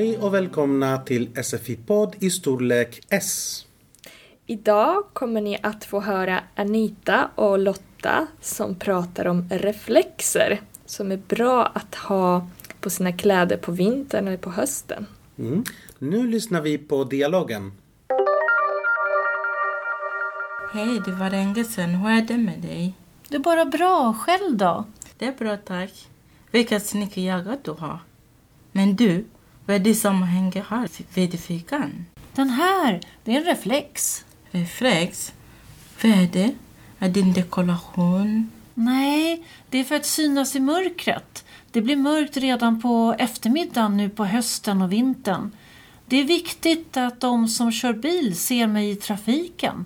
Hej och välkomna till SFI-podd i storlek S. Idag kommer ni att få höra Anita och Lotta som pratar om reflexer som är bra att ha på sina kläder på vintern eller på hösten. Mm. Nu lyssnar vi på dialogen. Hej, det var länge sedan. Hur är det med dig? Det är bara bra. Själv då? Det är bra, tack. Vilka snygga jackor du har. Men du, vad är det som hänger här vid fickan? Den här, det är en reflex. Reflex? Vad är det? Är det en dekoration? Nej, det är för att synas i mörkret. Det blir mörkt redan på eftermiddagen nu på hösten och vintern. Det är viktigt att de som kör bil ser mig i trafiken.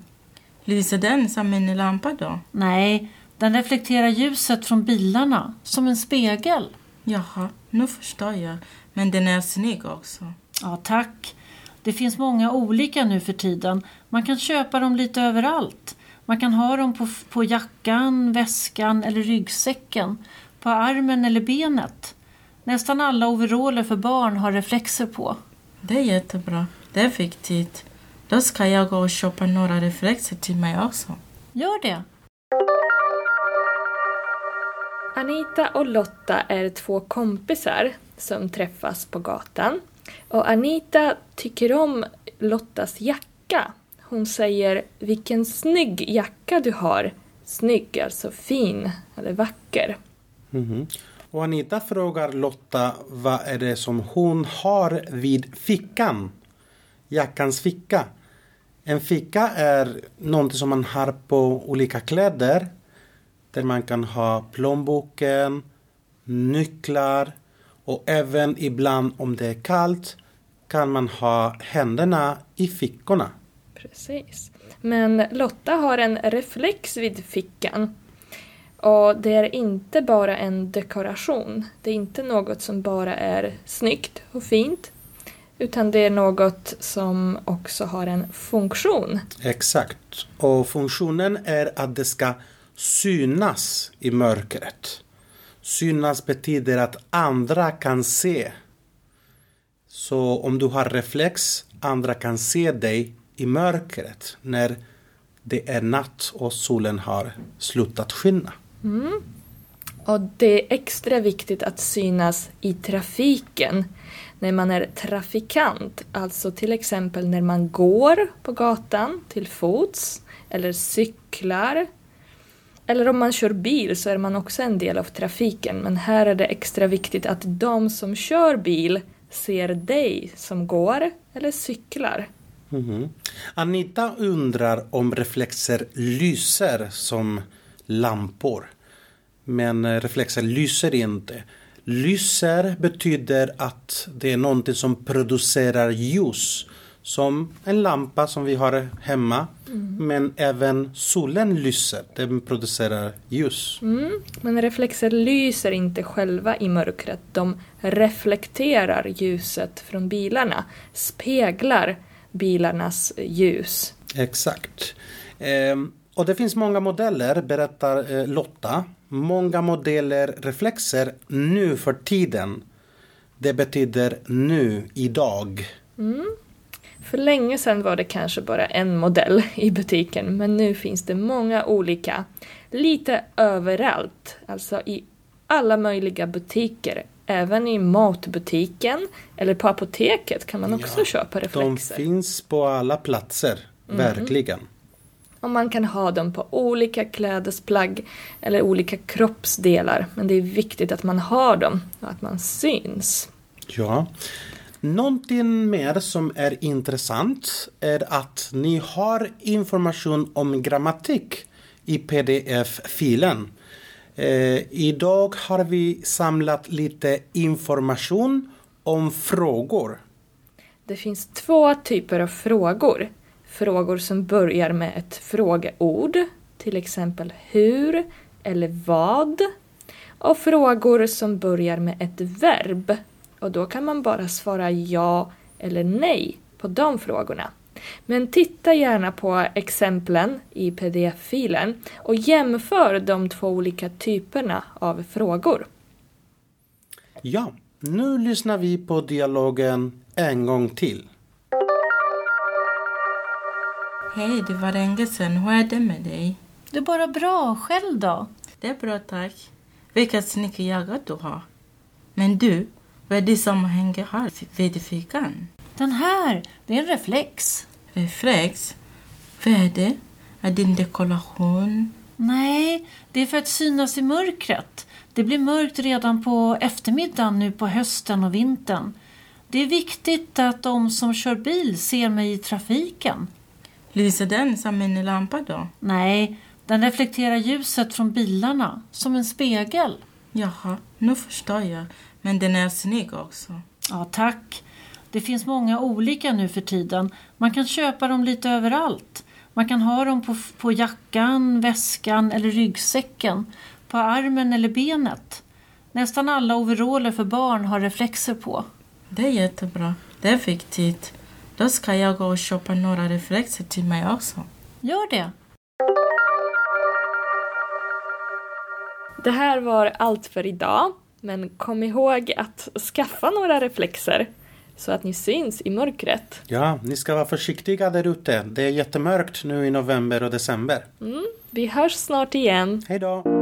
Lyser den som en lampa då? Nej, den reflekterar ljuset från bilarna som en spegel. Jaha, nu förstår jag. Men den är snygg också. Ja, tack. Det finns många olika nu för tiden. Man kan köpa dem lite överallt. Man kan ha dem på, på jackan, väskan eller ryggsäcken. På armen eller benet. Nästan alla overaller för barn har reflexer på. Det är jättebra. Det är viktigt. Då ska jag gå och köpa några reflexer till mig också. Gör det. Anita och Lotta är två kompisar som träffas på gatan. Och Anita tycker om Lottas jacka. Hon säger vilken snygg jacka du har. Snygg, alltså fin eller vacker. Mhm. Och Anita frågar Lotta vad är det som hon har vid fickan. Jackans ficka. En ficka är någonting som man har på olika kläder. Där man kan ha plånboken, nycklar och även ibland om det är kallt kan man ha händerna i fickorna. Precis. Men Lotta har en reflex vid fickan. Och det är inte bara en dekoration. Det är inte något som bara är snyggt och fint. Utan det är något som också har en funktion. Exakt. Och funktionen är att det ska synas i mörkret. Synas betyder att andra kan se. Så om du har reflex, andra kan se dig i mörkret när det är natt och solen har slutat skina. Mm. Och det är extra viktigt att synas i trafiken när man är trafikant, alltså till exempel när man går på gatan till fots eller cyklar. Eller om man kör bil så är man också en del av trafiken men här är det extra viktigt att de som kör bil ser dig som går eller cyklar. Mhm. Anita undrar om reflexer lyser som lampor. Men eh, reflexer lyser inte. Lyser betyder att det är någonting som producerar ljus. Som en lampa som vi har hemma. Men även solen lyser. Den producerar ljus. Mm. Men reflexer lyser inte själva i mörkret. De reflekterar ljuset från bilarna. Speglar bilarnas ljus. Exakt. Ehm, och det finns många modeller, berättar eh, Lotta. Många modeller reflexer nu för tiden. Det betyder nu, idag. För länge sedan var det kanske bara en modell i butiken men nu finns det många olika. Lite överallt, alltså i alla möjliga butiker. Även i matbutiken eller på apoteket kan man också Ja, köpa De reflexer. finns på alla platser, verkligen. Och man kan ha dem på olika klädesplagg eller olika kroppsdelar. Men det är viktigt att man har dem och att man syns. Ja. Någonting mer som är intressant är att ni har information om grammatik i pdf-filen. Eh, idag har vi samlat lite information om frågor. Det finns två typer av frågor. Frågor som börjar med ett frågeord, till exempel hur eller vad. Och frågor som börjar med ett verb. Och då kan man bara svara ja eller nej på de frågorna. Men titta gärna på exemplen i pdf-filen och jämför de två olika typerna av frågor. Ja, nu lyssnar vi på dialogen en gång till. Hej, det var länge sedan. Hur är det med dig? Det är bara bra. Själv då? Det är bra, tack. Vilka snygga jackor du har. Men du, vad är det som hänger här vid fickan? Den här, det är en reflex. Reflex? Vad är det? Är det en dekoration? Nej, det är för att synas i mörkret. Det blir mörkt redan på eftermiddagen nu på hösten och vintern. Det är viktigt att de som kör bil ser mig i trafiken. Lyser den som en lampa då? Nej, den reflekterar ljuset från bilarna, som en spegel. Jaha, nu förstår jag. Men den är snygg också. Ja, tack. Det finns många olika nu för tiden. Man kan köpa dem lite överallt. Man kan ha dem på, på jackan, väskan eller ryggsäcken, på armen eller benet. Nästan alla overaller för barn har reflexer på. Det är jättebra. Det är viktigt. Då ska jag gå och köpa några reflexer till mig också. Gör det. Det här var allt för idag, men kom ihåg att skaffa några reflexer så att ni syns i mörkret. Ja, ni ska vara försiktiga där ute. Det är jättemörkt nu i november och december. Vi hörs snart igen. Hej då!